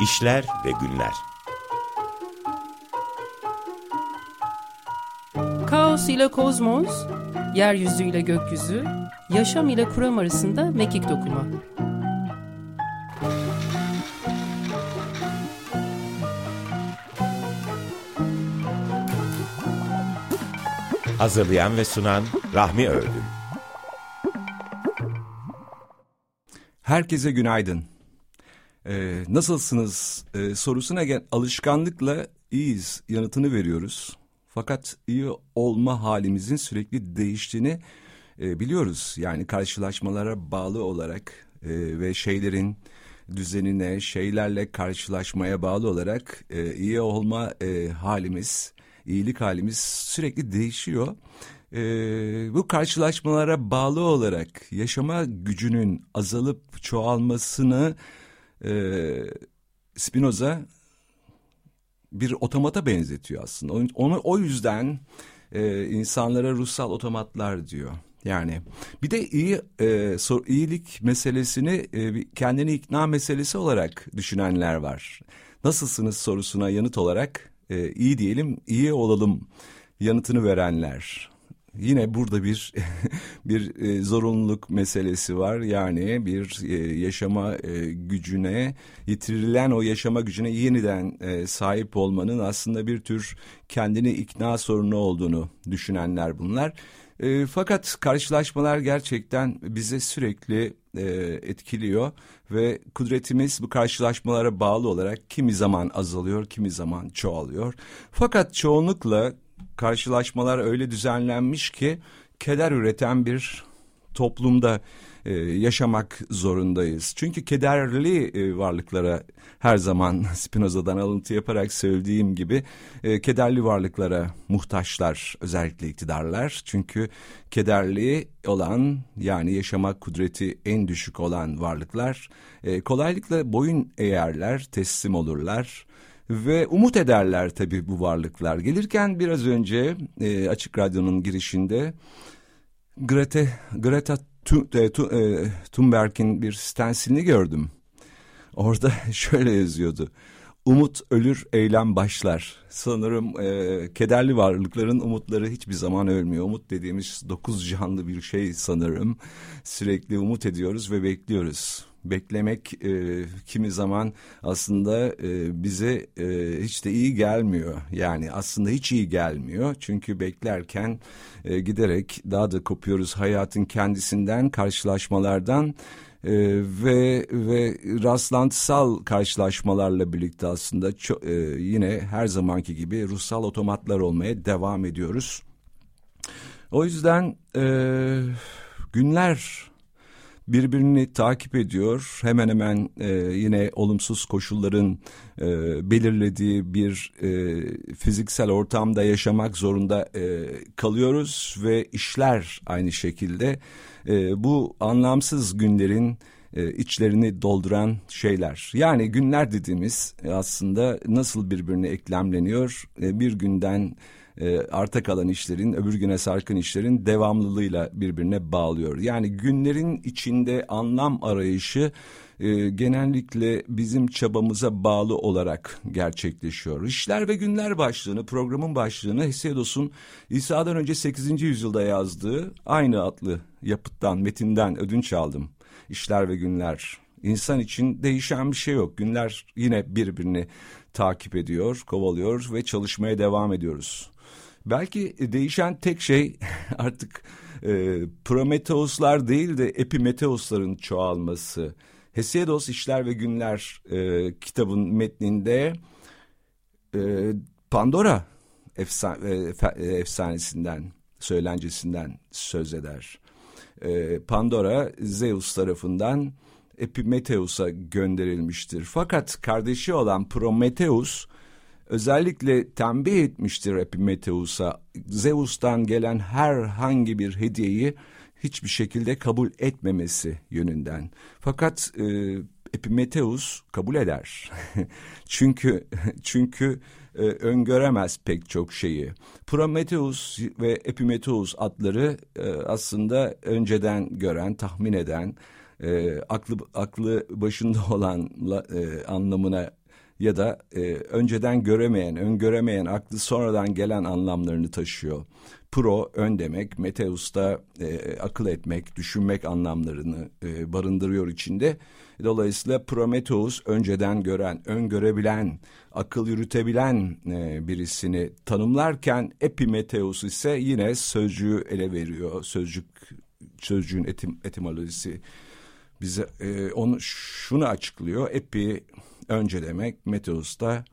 İşler ve Günler Kaos ile kozmos, yeryüzü ile gökyüzü, yaşam ile kuram arasında mekik dokuma. Hazırlayan ve sunan Rahmi Ördüm Herkese günaydın. Ee, nasılsınız ee, sorusuna gel alışkanlıkla iyiyiz yanıtını veriyoruz. Fakat iyi olma halimizin sürekli değiştiğini e, biliyoruz. Yani karşılaşmalara bağlı olarak e, ve şeylerin düzenine, şeylerle karşılaşmaya bağlı olarak e, iyi olma e, halimiz, iyilik halimiz sürekli değişiyor. E, bu karşılaşmalara bağlı olarak yaşama gücünün azalıp çoğalmasını e, Spinoza bir otomata benzetiyor aslında. Onu, onu o yüzden e, insanlara ruhsal otomatlar diyor. Yani bir de iyi e, so, iyilik meselesini e, kendini ikna meselesi olarak düşünenler var. Nasılsınız sorusuna yanıt olarak e, iyi diyelim, iyi olalım yanıtını verenler yine burada bir bir e, zorunluluk meselesi var. Yani bir e, yaşama e, gücüne, yitirilen o yaşama gücüne yeniden e, sahip olmanın aslında bir tür kendini ikna sorunu olduğunu düşünenler bunlar. E, fakat karşılaşmalar gerçekten bize sürekli e, etkiliyor ve kudretimiz bu karşılaşmalara bağlı olarak kimi zaman azalıyor, kimi zaman çoğalıyor. Fakat çoğunlukla karşılaşmalar öyle düzenlenmiş ki keder üreten bir toplumda e, yaşamak zorundayız. Çünkü kederli e, varlıklara her zaman Spinoza'dan alıntı yaparak söylediğim gibi e, kederli varlıklara muhtaçlar özellikle iktidarlar. Çünkü kederli olan yani yaşamak kudreti en düşük olan varlıklar e, kolaylıkla boyun eğerler, teslim olurlar ve umut ederler tabii bu varlıklar. Gelirken biraz önce e, Açık Radyo'nun girişinde Greta, Greta e, Thunberg'in bir stensilini gördüm. Orada şöyle yazıyordu. Umut ölür, eylem başlar. Sanırım e, kederli varlıkların umutları hiçbir zaman ölmüyor. Umut dediğimiz dokuz canlı bir şey sanırım. Sürekli umut ediyoruz ve bekliyoruz beklemek e, kimi zaman aslında e, bize e, hiç de iyi gelmiyor. Yani aslında hiç iyi gelmiyor. Çünkü beklerken e, giderek daha da kopuyoruz hayatın kendisinden, karşılaşmalardan e, ve ve rastlantısal karşılaşmalarla birlikte aslında çok, e, yine her zamanki gibi ruhsal otomatlar olmaya devam ediyoruz. O yüzden e, günler birbirini takip ediyor. Hemen hemen e, yine olumsuz koşulların e, belirlediği bir e, fiziksel ortamda yaşamak zorunda e, kalıyoruz ve işler aynı şekilde e, bu anlamsız günlerin e, içlerini dolduran şeyler. Yani günler dediğimiz aslında nasıl birbirine eklemleniyor e, bir günden e, arta kalan işlerin öbür güne sarkın işlerin devamlılığıyla birbirine bağlıyor. Yani günlerin içinde anlam arayışı e, genellikle bizim çabamıza bağlı olarak gerçekleşiyor. İşler ve Günler başlığını, programın başlığını Hesiodos'un İsa'dan önce 8. yüzyılda yazdığı aynı adlı yapıttan, metinden ödünç aldım. İşler ve Günler. İnsan için değişen bir şey yok. Günler yine birbirini takip ediyor, kovalıyor ve çalışmaya devam ediyoruz. Belki değişen tek şey artık e, Prometheuslar değil de Epimetheusların çoğalması. Hesiodos İşler ve Günler e, kitabın metninde e, Pandora efsa, e, e, efsanesinden, söylencesinden söz eder. E, Pandora Zeus tarafından Epimetheus'a gönderilmiştir. Fakat kardeşi olan Prometheus özellikle tembih etmiştir Epimetheus'a. Zeus'tan gelen herhangi bir hediyeyi hiçbir şekilde kabul etmemesi yönünden. Fakat e, Epimetheus kabul eder. çünkü çünkü e, öngöremez pek çok şeyi. Prometheus ve Epimetheus adları e, aslında önceden gören, tahmin eden, e, aklı aklı başında olan e, anlamına ya da e, önceden göremeyen, öngöremeyen, aklı sonradan gelen anlamlarını taşıyor. Pro ön demek, Meteus da e, akıl etmek, düşünmek anlamlarını e, barındırıyor içinde. Dolayısıyla Prometheus önceden gören, öngörebilen, akıl yürütebilen e, birisini tanımlarken Epimetheus ise yine sözcüğü ele veriyor. Sözcük sözcüğün etim, etimolojisi bize e, onu şunu açıklıyor. Epi önce demek, Meteus da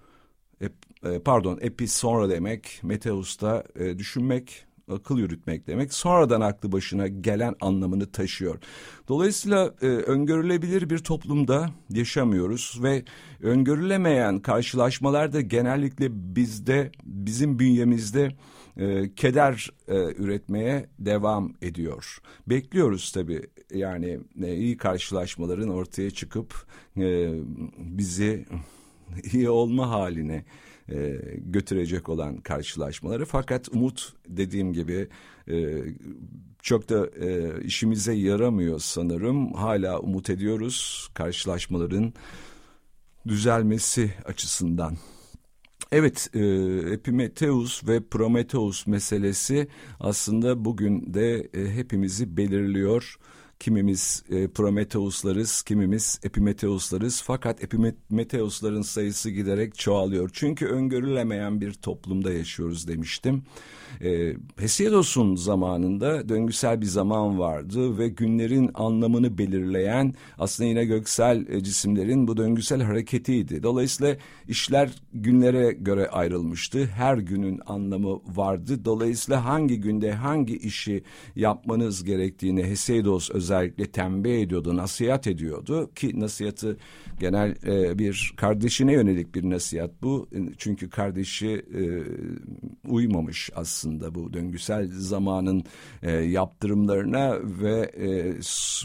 e, pardon epi sonra demek, Meteus da e, düşünmek, akıl yürütmek demek. Sonradan aklı başına gelen anlamını taşıyor. Dolayısıyla e, öngörülebilir bir toplumda yaşamıyoruz ve öngörülemeyen karşılaşmalar da genellikle bizde, bizim bünyemizde e, keder e, üretmeye devam ediyor. Bekliyoruz tabii yani e, iyi karşılaşmaların ortaya çıkıp e, bizi iyi olma haline e, götürecek olan karşılaşmaları. Fakat umut dediğim gibi e, çok da e, işimize yaramıyor sanırım. Hala umut ediyoruz karşılaşmaların düzelmesi açısından. Evet, e, Epimetheus ve Prometheus meselesi aslında bugün de e, hepimizi belirliyor. Kimimiz e, Prometheuslarız, kimimiz Epimetheuslarız. Fakat Epimetheusların sayısı giderek çoğalıyor. Çünkü öngörülemeyen bir toplumda yaşıyoruz demiştim. E, Hesiodos'un zamanında döngüsel bir zaman vardı ve günlerin anlamını belirleyen aslında yine göksel e, cisimlerin bu döngüsel hareketiydi. Dolayısıyla işler günlere göre ayrılmıştı. Her günün anlamı vardı. Dolayısıyla hangi günde hangi işi yapmanız gerektiğini Hesiodos özellikle tembih ediyordu, nasihat ediyordu ki nasihatı genel e, bir kardeşine yönelik bir nasihat bu. Çünkü kardeşi e, uymamış aslında bu döngüsel zamanın e, yaptırımlarına ve e,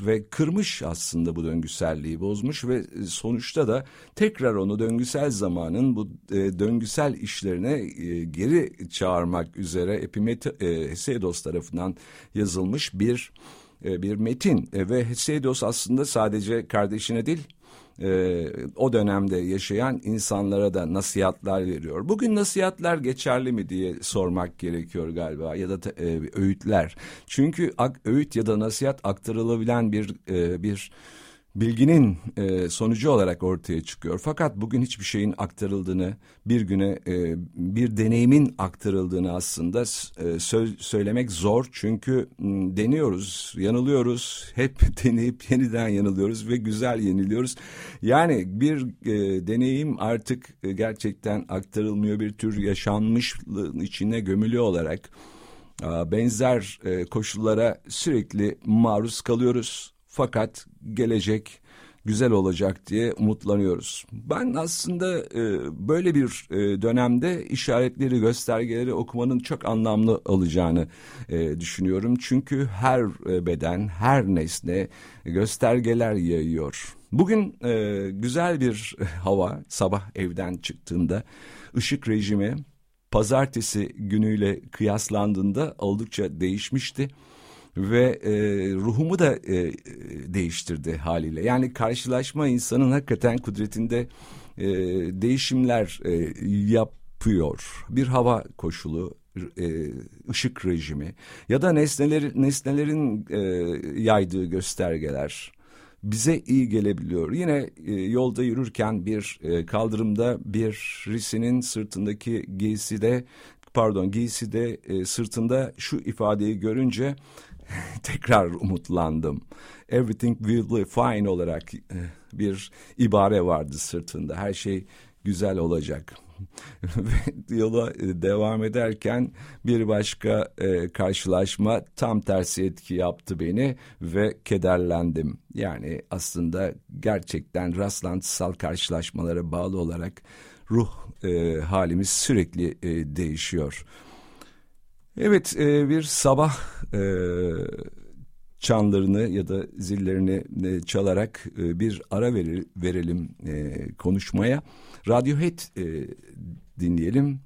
ve kırmış aslında bu döngüselliği bozmuş ve sonuçta da tekrar onu döngüsel zamanın bu e, döngüsel işlerine e, geri çağırmak üzere Epimete, e, tarafından yazılmış bir e, bir metin e, ve Hesedos aslında sadece kardeşine değil e, o dönemde yaşayan insanlara da nasihatler veriyor. Bugün nasihatler geçerli mi diye sormak gerekiyor galiba ya da e, öğütler. Çünkü öğüt ya da nasihat aktarılabilen bir bir bilginin e, sonucu olarak ortaya çıkıyor. Fakat bugün hiçbir şeyin aktarıldığını, bir güne e, bir deneyimin aktarıldığını aslında e, sö söylemek zor. Çünkü deniyoruz, yanılıyoruz, hep deneyip yeniden yanılıyoruz ve güzel yeniliyoruz. Yani bir e, deneyim artık e, gerçekten aktarılmıyor bir tür yaşanmışlığın içine gömülü olarak benzer e, koşullara sürekli maruz kalıyoruz fakat gelecek güzel olacak diye umutlanıyoruz. Ben aslında e, böyle bir e, dönemde işaretleri, göstergeleri okumanın çok anlamlı olacağını e, düşünüyorum. Çünkü her e, beden, her nesne göstergeler yayıyor. Bugün e, güzel bir hava sabah evden çıktığımda ışık rejimi pazartesi günüyle kıyaslandığında oldukça değişmişti ve e, ruhumu da e, değiştirdi haliyle. Yani karşılaşma insanın hakikaten kudretinde e, değişimler e, yapıyor. Bir hava koşulu, e, ışık rejimi ya da nesneler, nesnelerin e, yaydığı göstergeler bize iyi gelebiliyor. Yine e, yolda yürürken bir e, kaldırımda bir risinin sırtındaki giyside pardon giyside e, sırtında şu ifadeyi görünce tekrar umutlandım. Everything will be fine olarak e, bir ibare vardı sırtında. Her şey güzel olacak. Ve yola e, devam ederken bir başka e, karşılaşma tam tersi etki yaptı beni ve kederlendim. Yani aslında gerçekten rastlantısal karşılaşmalara bağlı olarak ruh e, halimiz sürekli e, değişiyor. Evet e, bir sabah e, çanlarını ya da zillerini e, çalarak bir ara verelim konuşmaya. Radiohead e, dinleyelim.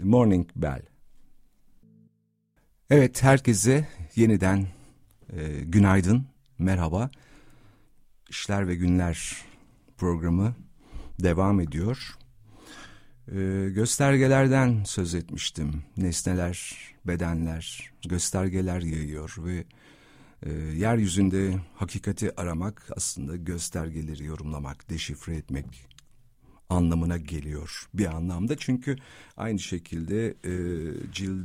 Morning Bell. Evet herkese yeniden günaydın, merhaba. İşler ve Günler programı devam ediyor. Göstergelerden söz etmiştim. Nesneler, bedenler, göstergeler yayıyor ve e, yeryüzünde hakikati aramak aslında göstergeleri yorumlamak, deşifre etmek anlamına geliyor bir anlamda. Çünkü aynı şekilde e,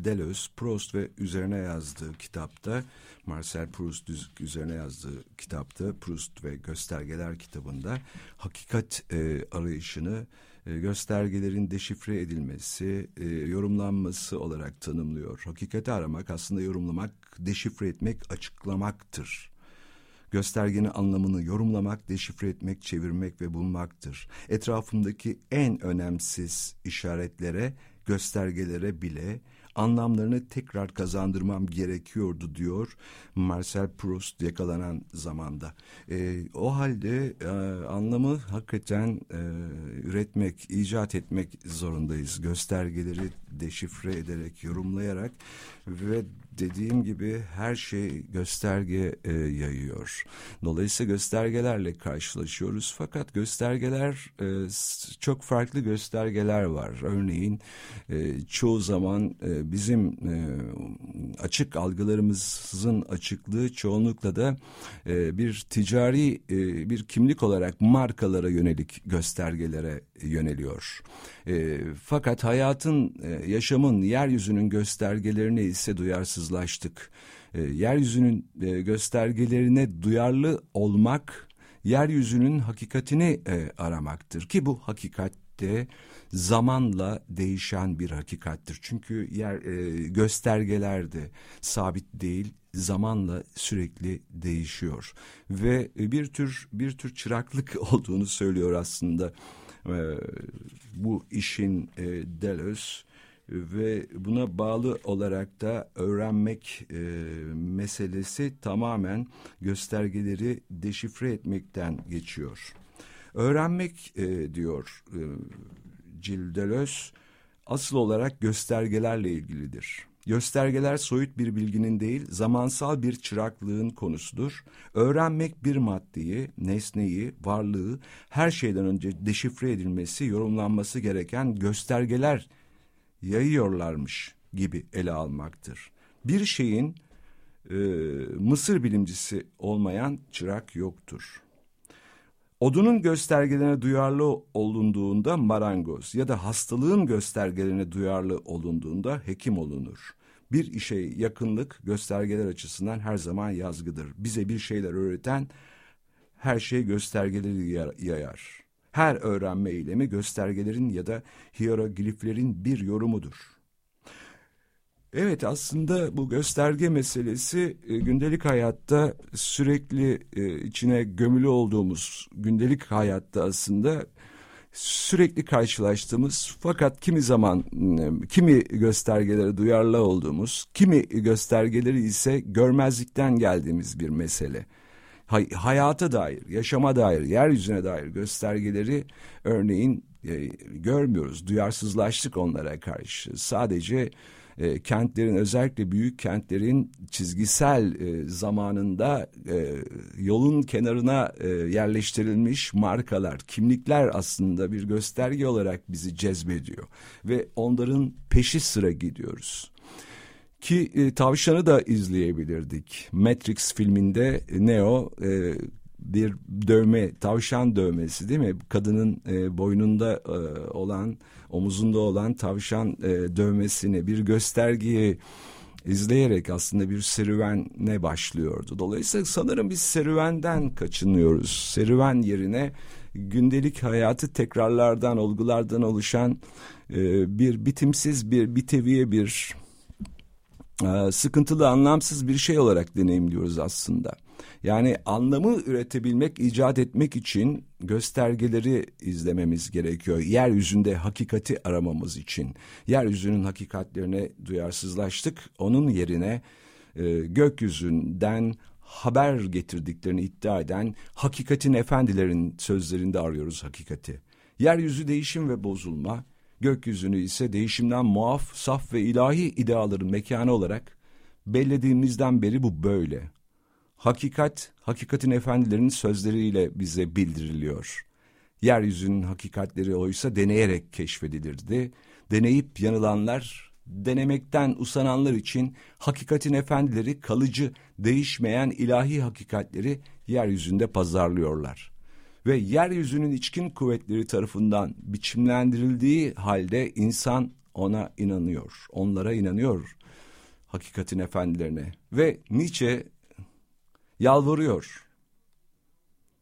Deleuze, Proust ve üzerine yazdığı kitapta, Marcel Proust üzerine yazdığı kitapta, Proust ve Göstergeler kitabında hakikat e, arayışını e, göstergelerin deşifre edilmesi, e, yorumlanması olarak tanımlıyor. Hakikati aramak aslında yorumlamak, deşifre etmek, açıklamaktır. Göstergenin anlamını yorumlamak, deşifre etmek, çevirmek ve bulmaktır. Etrafımdaki en önemsiz işaretlere, göstergelere bile anlamlarını tekrar kazandırmam gerekiyordu diyor Marcel Proust yakalanan zamanda. E, o halde e, anlamı hakikaten e, üretmek, icat etmek zorundayız. Göstergeleri deşifre ederek, yorumlayarak ve dediğim gibi her şey gösterge e, yayıyor. Dolayısıyla göstergelerle karşılaşıyoruz. Fakat göstergeler e, çok farklı göstergeler var. Örneğin e, çoğu zaman e, bizim e, açık algılarımızın açıklığı çoğunlukla da e, bir ticari e, bir kimlik olarak markalara yönelik göstergelere yöneliyor. E, fakat hayatın, e, yaşamın, yeryüzünün göstergelerine ise duyarsızlaştık. E, yeryüzünün e, göstergelerine duyarlı olmak, yeryüzünün hakikatini e, aramaktır. Ki bu hakikatte zamanla değişen bir hakikattir. Çünkü yer e, göstergeler de sabit değil, zamanla sürekli değişiyor ve bir tür bir tür çıraklık olduğunu söylüyor aslında e, bu işin e, Deleuze ve buna bağlı olarak da öğrenmek e, meselesi tamamen göstergeleri deşifre etmekten geçiyor. Öğrenmek e, diyor e, Deleuze asıl olarak göstergelerle ilgilidir. Göstergeler soyut bir bilginin değil, zamansal bir çıraklığın konusudur. Öğrenmek bir maddeyi, nesneyi, varlığı her şeyden önce deşifre edilmesi, yorumlanması gereken göstergeler yayıyorlarmış gibi ele almaktır. Bir şeyin e, Mısır bilimcisi olmayan çırak yoktur. Odunun göstergelerine duyarlı olunduğunda marangoz ya da hastalığın göstergelerine duyarlı olunduğunda hekim olunur. Bir işe yakınlık göstergeler açısından her zaman yazgıdır. Bize bir şeyler öğreten her şey göstergeleri yayar. Her öğrenme eylemi göstergelerin ya da hierogliflerin bir yorumudur. Evet aslında bu gösterge meselesi e, gündelik hayatta sürekli e, içine gömülü olduğumuz gündelik hayatta aslında sürekli karşılaştığımız fakat kimi zaman kimi göstergelere duyarlı olduğumuz, kimi göstergeleri ise görmezlikten geldiğimiz bir mesele. Hay hayata dair, yaşama dair, yeryüzüne dair göstergeleri örneğin e, görmüyoruz. Duyarsızlaştık onlara karşı. Sadece e, kentlerin özellikle büyük kentlerin çizgisel e, zamanında e, yolun kenarına e, yerleştirilmiş markalar, kimlikler aslında bir gösterge olarak bizi cezbediyor ve onların peşi sıra gidiyoruz. Ki e, tavşanı da izleyebilirdik. Matrix filminde Neo e, bir dövme, tavşan dövmesi değil mi? Kadının e, boynunda e, olan, omuzunda olan tavşan e, dövmesini bir göstergeyi izleyerek aslında bir serüvene başlıyordu. Dolayısıyla sanırım biz serüvenden kaçınıyoruz. Serüven yerine gündelik hayatı tekrarlardan, olgulardan oluşan e, bir bitimsiz bir biteviye bir e, sıkıntılı, anlamsız bir şey olarak deneyimliyoruz aslında. Yani anlamı üretebilmek, icat etmek için göstergeleri izlememiz gerekiyor. Yeryüzünde hakikati aramamız için. Yeryüzünün hakikatlerine duyarsızlaştık. Onun yerine e, gökyüzünden haber getirdiklerini iddia eden hakikatin efendilerin sözlerinde arıyoruz hakikati. Yeryüzü değişim ve bozulma, gökyüzünü ise değişimden muaf, saf ve ilahi ideaların mekanı olarak bellediğimizden beri bu böyle. Hakikat, hakikatin efendilerinin sözleriyle bize bildiriliyor. Yeryüzünün hakikatleri oysa deneyerek keşfedilirdi. Deneyip yanılanlar, denemekten usananlar için hakikatin efendileri kalıcı, değişmeyen ilahi hakikatleri yeryüzünde pazarlıyorlar. Ve yeryüzünün içkin kuvvetleri tarafından biçimlendirildiği halde insan ona inanıyor, onlara inanıyor hakikatin efendilerine. Ve Nietzsche yalvarıyor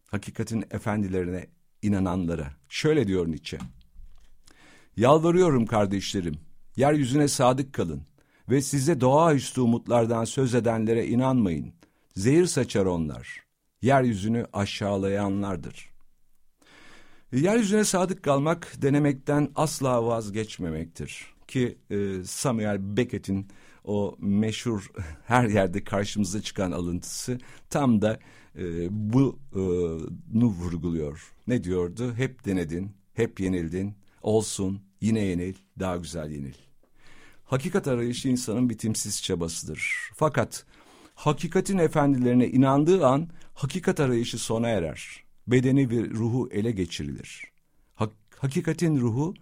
hakikatin efendilerine inananlara. Şöyle diyor Nietzsche. Yalvarıyorum kardeşlerim, yeryüzüne sadık kalın ve size doğaüstü umutlardan söz edenlere inanmayın. Zehir saçar onlar, yeryüzünü aşağılayanlardır. Yeryüzüne sadık kalmak denemekten asla vazgeçmemektir. Ki e, Samuel Beckett'in o meşhur her yerde karşımıza çıkan alıntısı tam da e, bunu vurguluyor. Ne diyordu? Hep denedin, hep yenildin, olsun, yine yenil, daha güzel yenil. Hakikat arayışı insanın bitimsiz çabasıdır. Fakat hakikatin efendilerine inandığı an hakikat arayışı sona erer. Bedeni ve ruhu ele geçirilir. Hak, hakikatin ruhu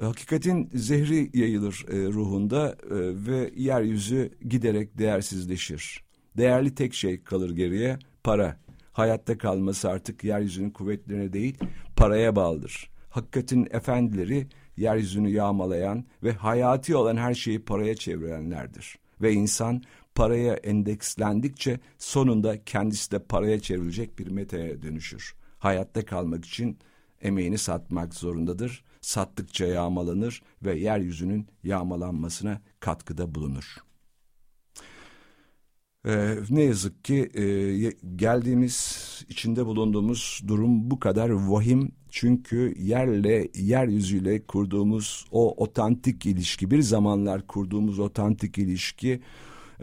hakikatin zehri yayılır e, ruhunda e, ve yeryüzü giderek değersizleşir. Değerli tek şey kalır geriye para. Hayatta kalması artık yeryüzünün kuvvetlerine değil paraya bağlıdır. Hakikatin efendileri yeryüzünü yağmalayan ve hayati olan her şeyi paraya çevirenlerdir. Ve insan paraya endekslendikçe sonunda kendisi de paraya çevrilecek bir metaya dönüşür. Hayatta kalmak için emeğini satmak zorundadır. Sattıkça yağmalanır ve yeryüzünün yağmalanmasına katkıda bulunur. Ee, ne yazık ki e, geldiğimiz, içinde bulunduğumuz durum bu kadar vahim. Çünkü yerle, yeryüzüyle kurduğumuz o otantik ilişki, bir zamanlar kurduğumuz otantik ilişki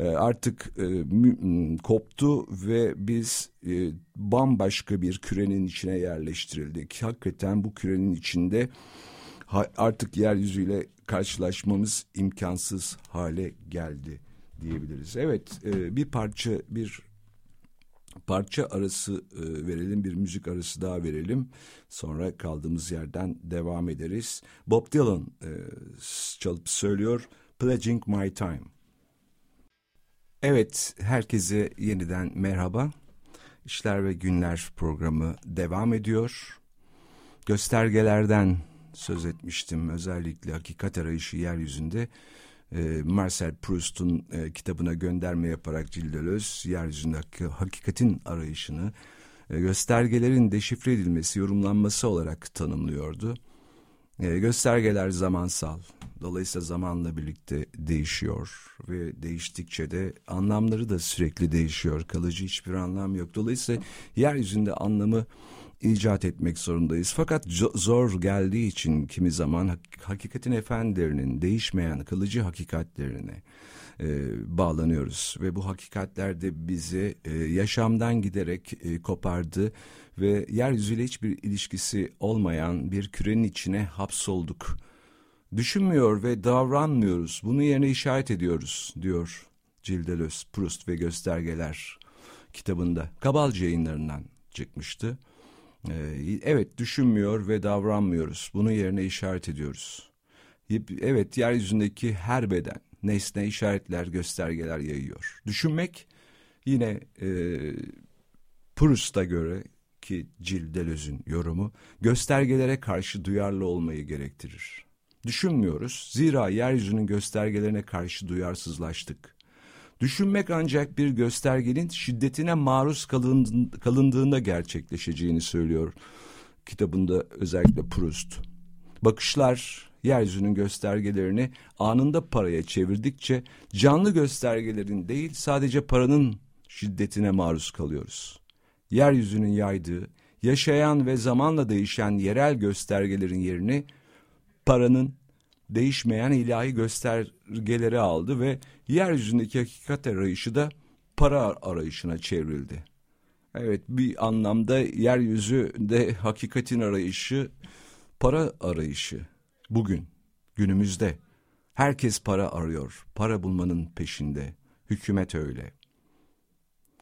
artık e, koptu ve biz e, bambaşka bir kürenin içine yerleştirildik. Hakikaten bu kürenin içinde artık yeryüzüyle karşılaşmamız imkansız hale geldi diyebiliriz. Evet e, bir parça bir parça arası verelim bir müzik arası daha verelim sonra kaldığımız yerden devam ederiz. Bob Dylan çalıp söylüyor Pledging My Time. Evet herkese yeniden merhaba. İşler ve Günler programı devam ediyor. Göstergelerden söz etmiştim özellikle hakikat arayışı yeryüzünde e, Marcel Proust'un e, kitabına gönderme yaparak Cildelöz yeryüzündeki hakikatin arayışını e, göstergelerin deşifre edilmesi, yorumlanması olarak tanımlıyordu. E, göstergeler zamansal, dolayısıyla zamanla birlikte değişiyor ve değiştikçe de anlamları da sürekli değişiyor. Kalıcı hiçbir anlam yok. Dolayısıyla yeryüzünde anlamı icat etmek zorundayız. Fakat zor geldiği için kimi zaman hakikatin efendilerinin değişmeyen kılıcı hakikatlerine e, bağlanıyoruz. Ve bu hakikatler de bizi e, yaşamdan giderek e, kopardı ve yeryüzüyle hiçbir ilişkisi olmayan bir kürenin içine hapsolduk. Düşünmüyor ve davranmıyoruz. Bunu yerine işaret ediyoruz diyor Cildelöz, Proust ve Göstergeler kitabında. Kabalcı yayınlarından çıkmıştı. Ee, evet düşünmüyor ve davranmıyoruz. Bunun yerine işaret ediyoruz. Evet yeryüzündeki her beden nesne işaretler, göstergeler yayıyor. Düşünmek yine e, Proust'a göre ki Cildelöz'ün yorumu göstergelere karşı duyarlı olmayı gerektirir. Düşünmüyoruz zira yeryüzünün göstergelerine karşı duyarsızlaştık. Düşünmek ancak bir göstergenin şiddetine maruz kalındığında gerçekleşeceğini söylüyor kitabında özellikle Proust. Bakışlar yeryüzünün göstergelerini anında paraya çevirdikçe canlı göstergelerin değil sadece paranın şiddetine maruz kalıyoruz. Yeryüzünün yaydığı, yaşayan ve zamanla değişen yerel göstergelerin yerini paranın değişmeyen ilahi göstergeleri aldı ve yeryüzündeki hakikat arayışı da para arayışına çevrildi. Evet bir anlamda yeryüzünde hakikatin arayışı para arayışı bugün günümüzde herkes para arıyor para bulmanın peşinde hükümet öyle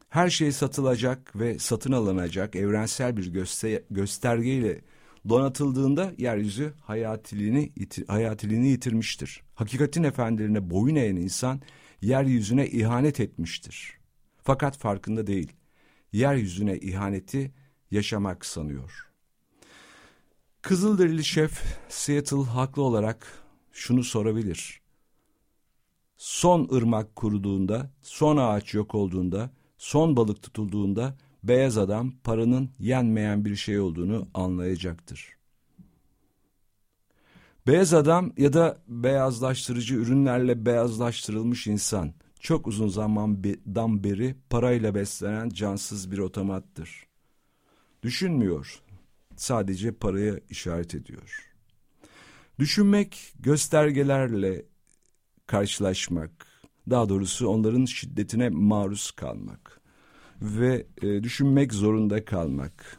her şey satılacak ve satın alınacak evrensel bir göster göstergeyle Donatıldığında yeryüzü hayatiliğini, hayatiliğini yitirmiştir. Hakikatin efendilerine boyun eğen insan yeryüzüne ihanet etmiştir. Fakat farkında değil. Yeryüzüne ihaneti yaşamak sanıyor. Kızılderili şef Seattle haklı olarak şunu sorabilir. Son ırmak kuruduğunda, son ağaç yok olduğunda, son balık tutulduğunda beyaz adam paranın yenmeyen bir şey olduğunu anlayacaktır. Beyaz adam ya da beyazlaştırıcı ürünlerle beyazlaştırılmış insan çok uzun zamandan beri parayla beslenen cansız bir otomattır. Düşünmüyor, sadece paraya işaret ediyor. Düşünmek göstergelerle karşılaşmak, daha doğrusu onların şiddetine maruz kalmak ve e, düşünmek zorunda kalmak.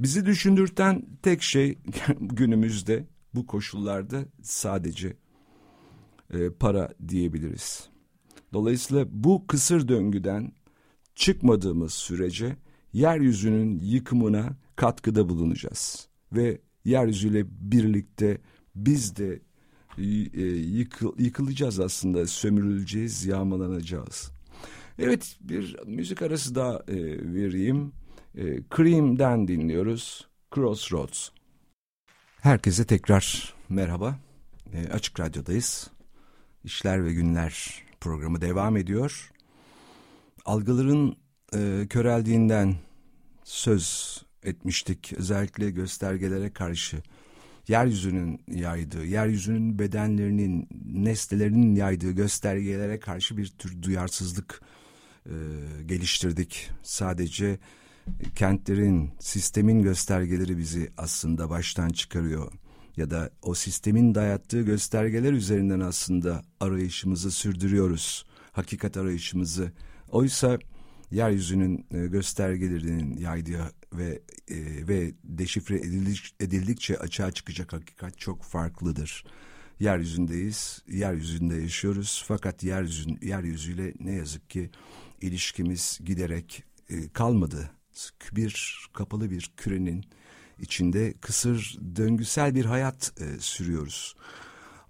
Bizi düşündürten tek şey günümüzde bu koşullarda sadece e, para diyebiliriz. Dolayısıyla bu kısır döngüden çıkmadığımız sürece yeryüzünün yıkımına katkıda bulunacağız. Ve yeryüzüyle birlikte biz de e, yıkıl, yıkılacağız aslında, sömürüleceğiz, yağmalanacağız. Evet bir müzik arası daha e, vereyim. E, Cream'den dinliyoruz. Crossroads. Herkese tekrar merhaba. E, Açık Radyo'dayız. İşler ve Günler programı devam ediyor. Algıların e, köreldiğinden söz etmiştik. Özellikle göstergelere karşı yeryüzünün yaydığı, yeryüzünün bedenlerinin, nesnelerinin yaydığı göstergelere karşı bir tür duyarsızlık e, geliştirdik. Sadece kentlerin, sistemin göstergeleri bizi aslında baştan çıkarıyor. Ya da o sistemin dayattığı göstergeler üzerinden aslında arayışımızı sürdürüyoruz. Hakikat arayışımızı. Oysa yeryüzünün e, göstergelerinin yaydığı ve e, ve deşifre edildik, edildikçe açığa çıkacak hakikat çok farklıdır. Yeryüzündeyiz, yeryüzünde yaşıyoruz fakat yeryüzün, yeryüzüyle ne yazık ki ilişkimiz giderek e, kalmadı. Bir kapalı bir kürenin içinde kısır döngüsel bir hayat e, sürüyoruz.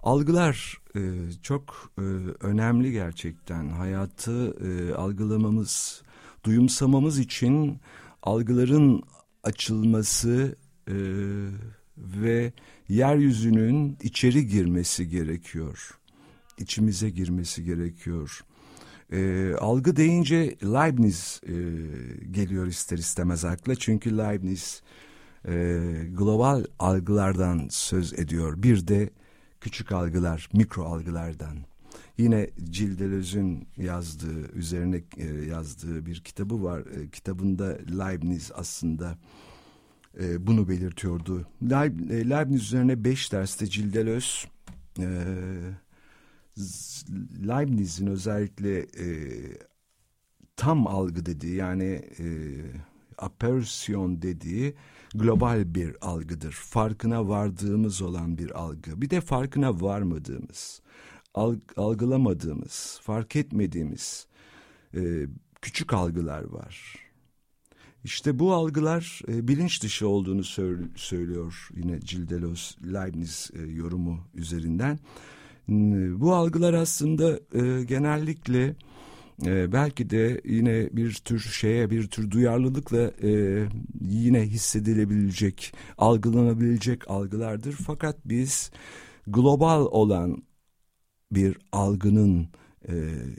Algılar e, çok e, önemli gerçekten. Hayatı e, algılamamız, duyumsamamız için algıların açılması e, ve yeryüzünün içeri girmesi gerekiyor. İçimize girmesi gerekiyor. E, algı deyince Leibniz e, geliyor ister istemez akla. Çünkü Leibniz e, global algılardan söz ediyor. Bir de küçük algılar, mikro algılardan. Yine Cildelöz'ün yazdığı, üzerine e, yazdığı bir kitabı var. E, kitabında Leibniz aslında e, bunu belirtiyordu. Leib, Leibniz üzerine beş derste Cildelöz... Leibniz'in özellikle e, tam algı dediği yani e, apersiyon dediği global bir algıdır. Farkına vardığımız olan bir algı. Bir de farkına varmadığımız, algılamadığımız, fark etmediğimiz e, küçük algılar var. İşte bu algılar e, bilinç dışı olduğunu söylüyor yine Cildelos Leibniz e, yorumu üzerinden. Bu algılar aslında e, genellikle e, belki de yine bir tür şeye bir tür duyarlılıkla e, yine hissedilebilecek, algılanabilecek algılardır. Fakat biz global olan bir algının e,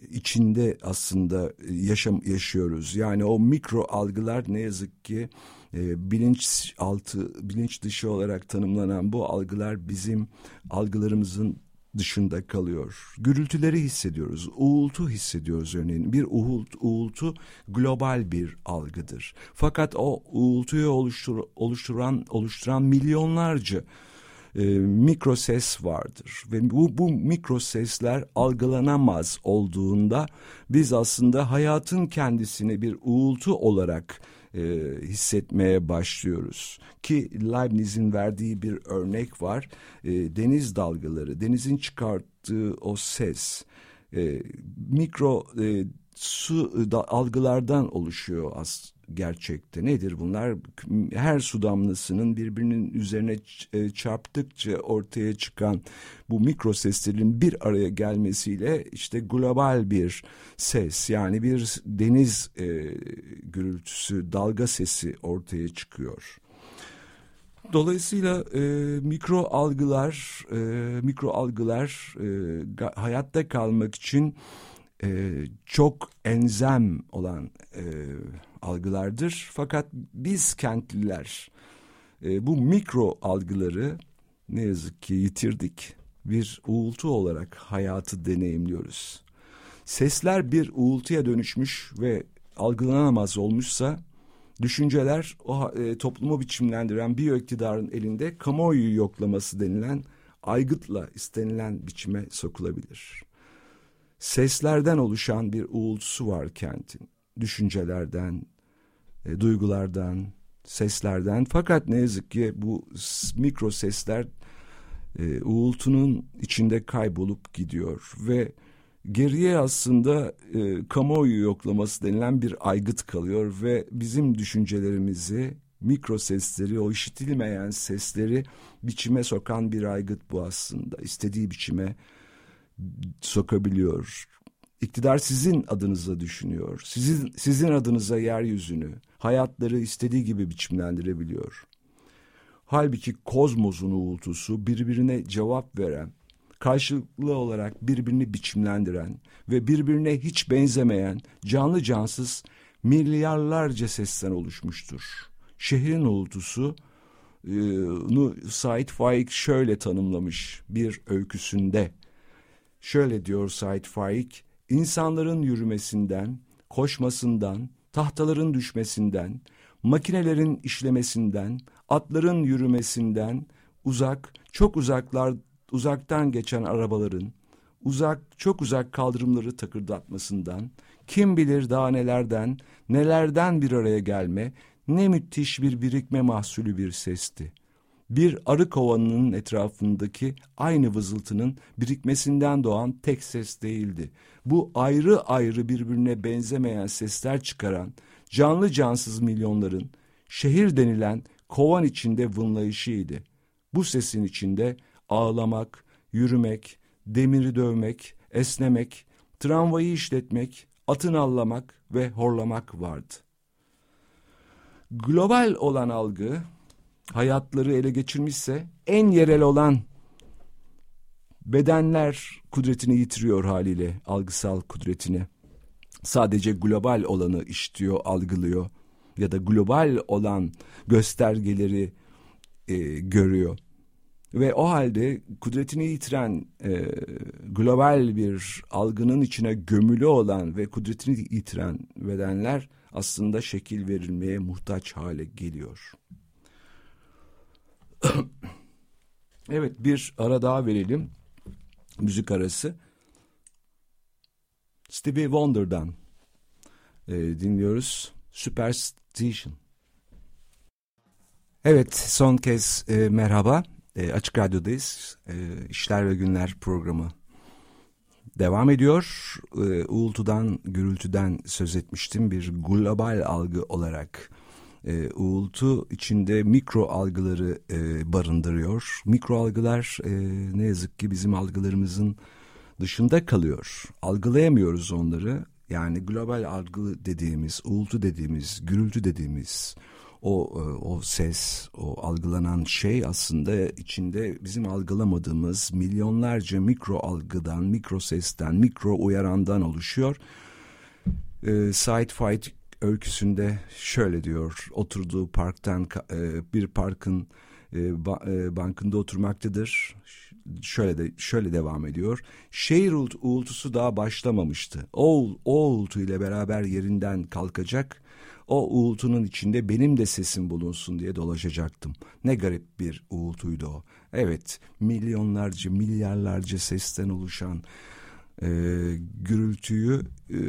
içinde aslında yaşam yaşıyoruz. Yani o mikro algılar ne yazık ki e, bilinç altı, bilinç dışı olarak tanımlanan bu algılar bizim algılarımızın dışında kalıyor. Gürültüleri hissediyoruz, uğultu hissediyoruz örneğin. Bir uğultu, uğultu global bir algıdır. Fakat o uğultuyu oluştur, oluşturan oluşturan milyonlarca e, mikro ses vardır ve bu, bu mikro sesler algılanamaz olduğunda biz aslında hayatın kendisini bir uğultu olarak e, hissetmeye başlıyoruz. Ki Leibniz'in verdiği bir örnek var. E, deniz dalgaları, denizin çıkarttığı o ses, e, mikro e, su da, algılardan oluşuyor as, gerçekte. Nedir bunlar? Her su damlasının birbirinin üzerine e, çarptıkça ortaya çıkan bu mikro seslerin bir araya gelmesiyle işte global bir ses yani bir deniz e, gürültüsü, dalga sesi ortaya çıkıyor. Dolayısıyla e, mikro algılar, e, mikro algılar e, hayatta kalmak için e, çok enzem olan e, algılardır. Fakat biz kentliler e, bu mikro algıları ne yazık ki yitirdik. Bir uğultu olarak hayatı deneyimliyoruz. Sesler bir uğultuya dönüşmüş ve algılanamaz olmuşsa düşünceler o e, toplumu biçimlendiren iktidarın elinde kamuoyu yoklaması denilen aygıtla istenilen biçime sokulabilir. Seslerden oluşan bir uğultusu var kentin. Düşüncelerden, e, duygulardan, seslerden. Fakat ne yazık ki bu mikro sesler e, uğultunun içinde kaybolup gidiyor ve geriye aslında e, kamuoyu yoklaması denilen bir aygıt kalıyor ve bizim düşüncelerimizi mikro sesleri o işitilmeyen sesleri biçime sokan bir aygıt bu aslında istediği biçime sokabiliyor. İktidar sizin adınıza düşünüyor. Sizin sizin adınıza yeryüzünü, hayatları istediği gibi biçimlendirebiliyor. Halbuki kozmosun uğultusu birbirine cevap veren, karşılıklı olarak birbirini biçimlendiren ve birbirine hiç benzemeyen canlı cansız milyarlarca sesten oluşmuştur. Şehrin uğultusu e, nu Said Faik şöyle tanımlamış bir öyküsünde. Şöyle diyor Said Faik, insanların yürümesinden, koşmasından, tahtaların düşmesinden, makinelerin işlemesinden, atların yürümesinden, uzak, çok uzaklar uzaktan geçen arabaların, uzak, çok uzak kaldırımları takırdatmasından, kim bilir daha nelerden, nelerden bir araya gelme, ne müthiş bir birikme mahsulü bir sesti. Bir arı kovanının etrafındaki aynı vızıltının birikmesinden doğan tek ses değildi. Bu ayrı ayrı birbirine benzemeyen sesler çıkaran canlı cansız milyonların şehir denilen kovan içinde vınlayışıydı. Bu sesin içinde ağlamak, yürümek, demiri dövmek, esnemek, tramvayı işletmek, atın allamak ve horlamak vardı. Global olan algı hayatları ele geçirmişse en yerel olan bedenler kudretini yitiriyor haliyle algısal kudretini. Sadece global olanı işitiyor, algılıyor ya da global olan göstergeleri e, görüyor. Ve o halde kudretini yitiren e, global bir algının içine gömülü olan ve kudretini yitiren bedenler aslında şekil verilmeye muhtaç hale geliyor. evet bir ara daha verelim. Müzik arası. Stevie Wonder'dan e, dinliyoruz. Superstition. Evet son kez e, merhaba. E, Açık Radyo'dayız. E, İşler ve Günler programı devam ediyor. E, uğultudan, gürültüden söz etmiştim. Bir global algı olarak e, uğultu içinde mikro algıları e, barındırıyor. Mikro algılar e, ne yazık ki bizim algılarımızın dışında kalıyor. Algılayamıyoruz onları. Yani global algı dediğimiz, uğultu dediğimiz, gürültü dediğimiz o e, o ses, o algılanan şey aslında içinde bizim algılamadığımız milyonlarca mikro algıdan, mikro sesten, mikro uyarandan oluşuyor. E, Side Fight öyküsünde şöyle diyor. Oturduğu parktan e, bir parkın e, e, bankında oturmaktadır. Şöyle de şöyle devam ediyor. Şehir uğultusu daha başlamamıştı. O, o uğultu ile beraber yerinden kalkacak o uğultunun içinde benim de sesim bulunsun diye dolaşacaktım. Ne garip bir uğultuydu o. Evet, milyonlarca, milyarlarca sesten oluşan e, gürültüyü e,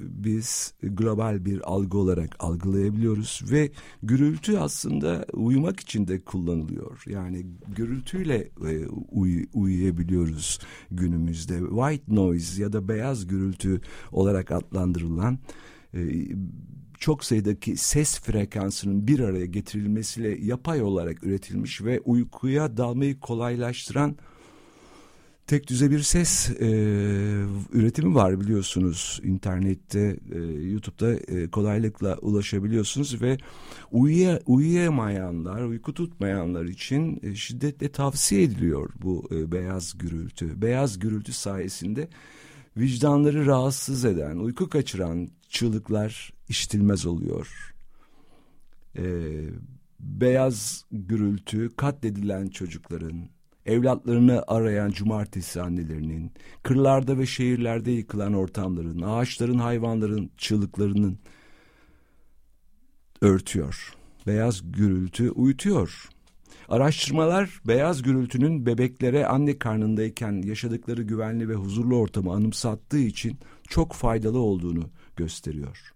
biz global bir algı olarak algılayabiliyoruz ve gürültü aslında uyumak için de kullanılıyor. Yani gürültüyle e, uy, uyuyabiliyoruz günümüzde. White noise ya da beyaz gürültü olarak adlandırılan e, çok sayıdaki ses frekansının bir araya getirilmesiyle yapay olarak üretilmiş ve uykuya dalmayı kolaylaştıran tek düze bir ses e, üretimi var biliyorsunuz internette e, YouTube'da e, kolaylıkla ulaşabiliyorsunuz ve uyuya, uyuyamayanlar uyku tutmayanlar için e, şiddetle tavsiye ediliyor bu e, beyaz gürültü beyaz gürültü sayesinde vicdanları rahatsız eden uyku kaçıran çığlıklar işitilmez oluyor. E, beyaz gürültü katledilen çocukların evlatlarını arayan cumartesi annelerinin, kırlarda ve şehirlerde yıkılan ortamların, ağaçların, hayvanların çığlıklarının örtüyor. Beyaz gürültü uyutuyor. Araştırmalar beyaz gürültünün bebeklere anne karnındayken yaşadıkları güvenli ve huzurlu ortamı anımsattığı için çok faydalı olduğunu gösteriyor.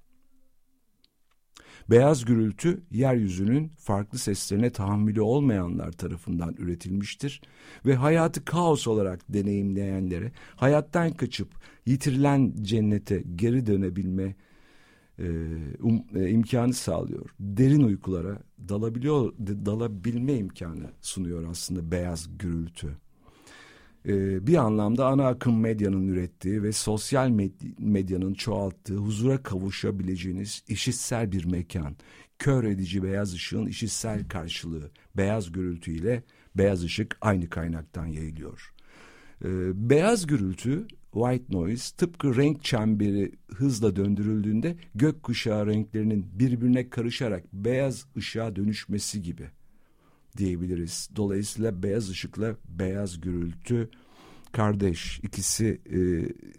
Beyaz gürültü yeryüzünün farklı seslerine tahammülü olmayanlar tarafından üretilmiştir ve hayatı kaos olarak deneyimleyenlere hayattan kaçıp yitirilen cennete geri dönebilme e, um, e, imkanı sağlıyor. Derin uykulara dalabiliyor, dalabilme imkanı sunuyor aslında beyaz gürültü e, bir anlamda ana akım medyanın ürettiği ve sosyal medyanın çoğalttığı huzura kavuşabileceğiniz işitsel bir mekan. Kör edici beyaz ışığın işitsel karşılığı beyaz gürültü ile beyaz ışık aynı kaynaktan yayılıyor. E, beyaz gürültü white noise tıpkı renk çemberi hızla döndürüldüğünde gökkuşağı renklerinin birbirine karışarak beyaz ışığa dönüşmesi gibi diyebiliriz. Dolayısıyla beyaz ışıkla beyaz gürültü kardeş. İkisi e,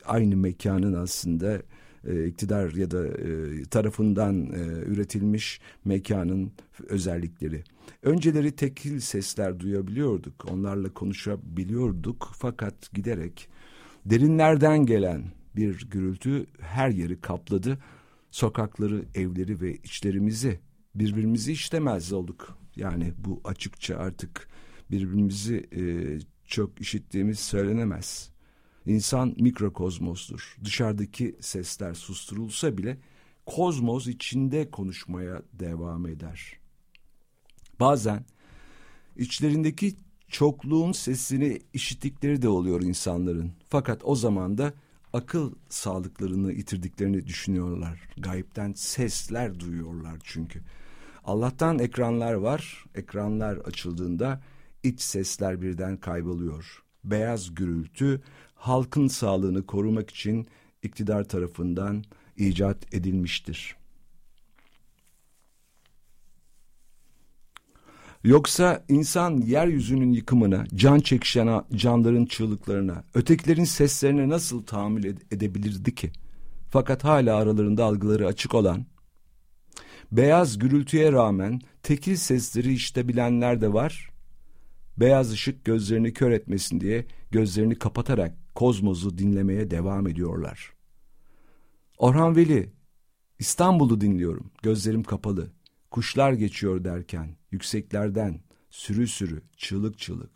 aynı mekanın aslında e, iktidar ya da e, tarafından e, üretilmiş mekanın özellikleri. Önceleri tekil sesler duyabiliyorduk, onlarla konuşabiliyorduk fakat giderek derinlerden gelen bir gürültü her yeri kapladı. Sokakları, evleri ve içlerimizi birbirimizi işlemez olduk. Yani bu açıkça artık birbirimizi e, çok işittiğimiz söylenemez. İnsan mikrokozmostur. Dışarıdaki sesler susturulsa bile kozmos içinde konuşmaya devam eder. Bazen içlerindeki çokluğun sesini işittikleri de oluyor insanların. Fakat o zaman da akıl sağlıklarını yitirdiklerini düşünüyorlar. Gayipten sesler duyuyorlar çünkü. Allah'tan ekranlar var. Ekranlar açıldığında iç sesler birden kayboluyor. Beyaz gürültü halkın sağlığını korumak için iktidar tarafından icat edilmiştir. Yoksa insan yeryüzünün yıkımına, can çekişen canların çığlıklarına, ötekilerin seslerine nasıl tahammül edebilirdi ki? Fakat hala aralarında algıları açık olan Beyaz gürültüye rağmen tekil sesleri işitebilenler de var. Beyaz ışık gözlerini kör etmesin diye gözlerini kapatarak kozmozu dinlemeye devam ediyorlar. Orhan Veli, İstanbul'u dinliyorum, gözlerim kapalı. Kuşlar geçiyor derken, yükseklerden, sürü sürü, çığlık çığlık.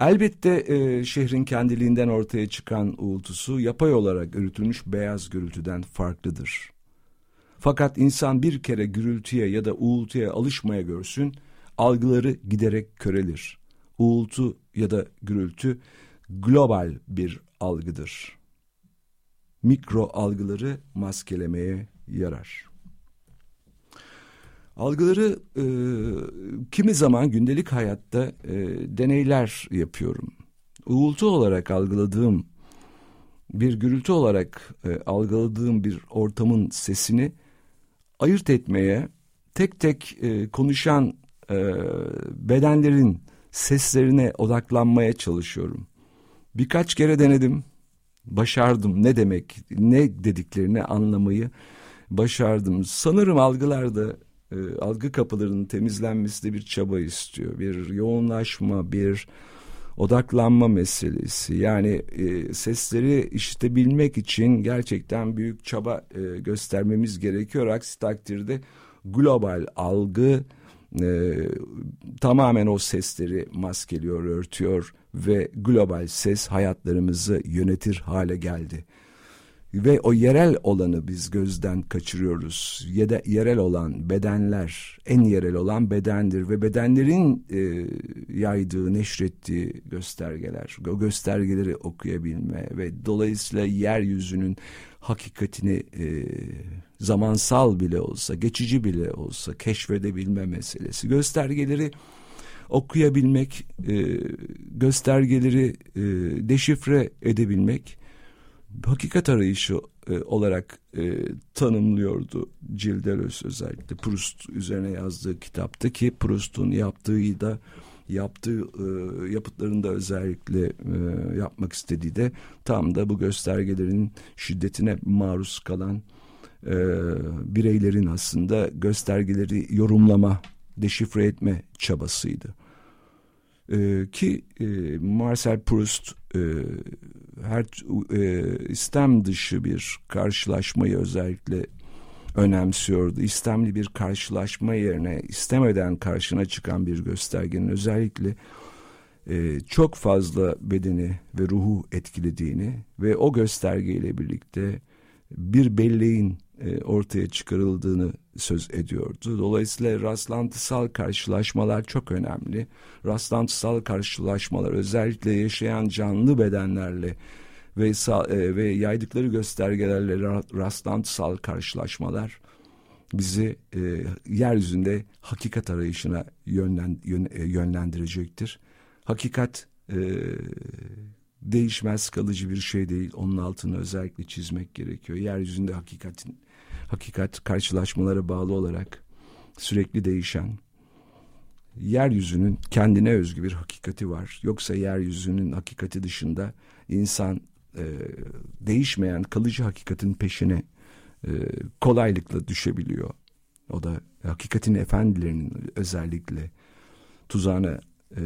Elbette e, şehrin kendiliğinden ortaya çıkan uğultusu yapay olarak üretülmüş beyaz gürültüden farklıdır. Fakat insan bir kere gürültüye ya da uğultuya alışmaya görsün, algıları giderek körelir. Uğultu ya da gürültü global bir algıdır. Mikro algıları maskelemeye yarar. Algıları e, kimi zaman gündelik hayatta e, deneyler yapıyorum. Uğultu olarak algıladığım bir gürültü olarak e, algıladığım bir ortamın sesini ayırt etmeye, tek tek e, konuşan e, bedenlerin seslerine odaklanmaya çalışıyorum. Birkaç kere denedim, başardım. Ne demek, ne dediklerini anlamayı başardım. Sanırım algılarda e, algı kapılarının temizlenmesi de bir çaba istiyor. Bir yoğunlaşma, bir odaklanma meselesi. Yani e, sesleri işitebilmek için gerçekten büyük çaba e, göstermemiz gerekiyor. Aksi takdirde global algı e, tamamen o sesleri maskeliyor, örtüyor ve global ses hayatlarımızı yönetir hale geldi. Ve o yerel olanı biz gözden kaçırıyoruz. Yede, yerel olan bedenler, en yerel olan bedendir ve bedenlerin e, yaydığı, neşrettiği göstergeler, o göstergeleri okuyabilme ve dolayısıyla yeryüzünün hakikatini e, zamansal bile olsa, geçici bile olsa keşfedebilme meselesi. Göstergeleri okuyabilmek, e, göstergeleri e, deşifre edebilmek hakikat arayışı e, olarak e, tanımlıyordu Cilderos özellikle Proust üzerine yazdığı kitapta ki Proust'un yaptığı da yaptığı e, yapıtlarında özellikle e, yapmak istediği de tam da bu göstergelerin şiddetine maruz kalan e, bireylerin aslında göstergeleri yorumlama, deşifre etme çabasıydı. E, ki e, Marcel Proust e, her e, istem dışı bir karşılaşmayı özellikle önemsiyordu. İstemli bir karşılaşma yerine istemeden karşına çıkan bir göstergenin özellikle e, çok fazla bedeni ve ruhu etkilediğini ve o göstergeyle birlikte bir belleğin e, ortaya çıkarıldığını söz ediyordu. Dolayısıyla rastlantısal karşılaşmalar çok önemli. Rastlantısal karşılaşmalar özellikle yaşayan canlı bedenlerle ve e, ve yaydıkları göstergelerle rastlantısal karşılaşmalar bizi e, yeryüzünde hakikat arayışına yönlen, yön, e, yönlendirecektir. Hakikat e, değişmez kalıcı bir şey değil. Onun altını özellikle çizmek gerekiyor. Yeryüzünde hakikatin hakikat karşılaşmalara bağlı olarak sürekli değişen yeryüzünün kendine özgü bir hakikati var. Yoksa yeryüzünün hakikati dışında insan e, değişmeyen kalıcı hakikatin peşine e, kolaylıkla düşebiliyor. O da hakikatin efendilerinin özellikle tuzağına e,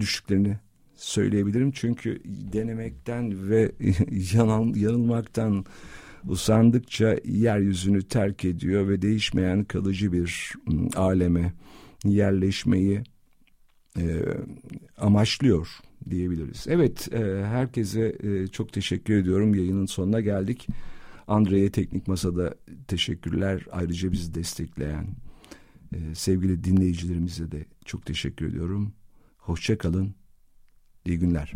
düştüklerini söyleyebilirim. Çünkü denemekten ve yanıl, yanılmaktan usandıkça yeryüzünü terk ediyor ve değişmeyen kalıcı bir aleme yerleşmeyi e, amaçlıyor diyebiliriz. Evet, e, herkese e, çok teşekkür ediyorum. Yayının sonuna geldik. Andre'ye Teknik Masa'da teşekkürler. Ayrıca bizi destekleyen e, sevgili dinleyicilerimize de çok teşekkür ediyorum. Hoşçakalın. İyi günler.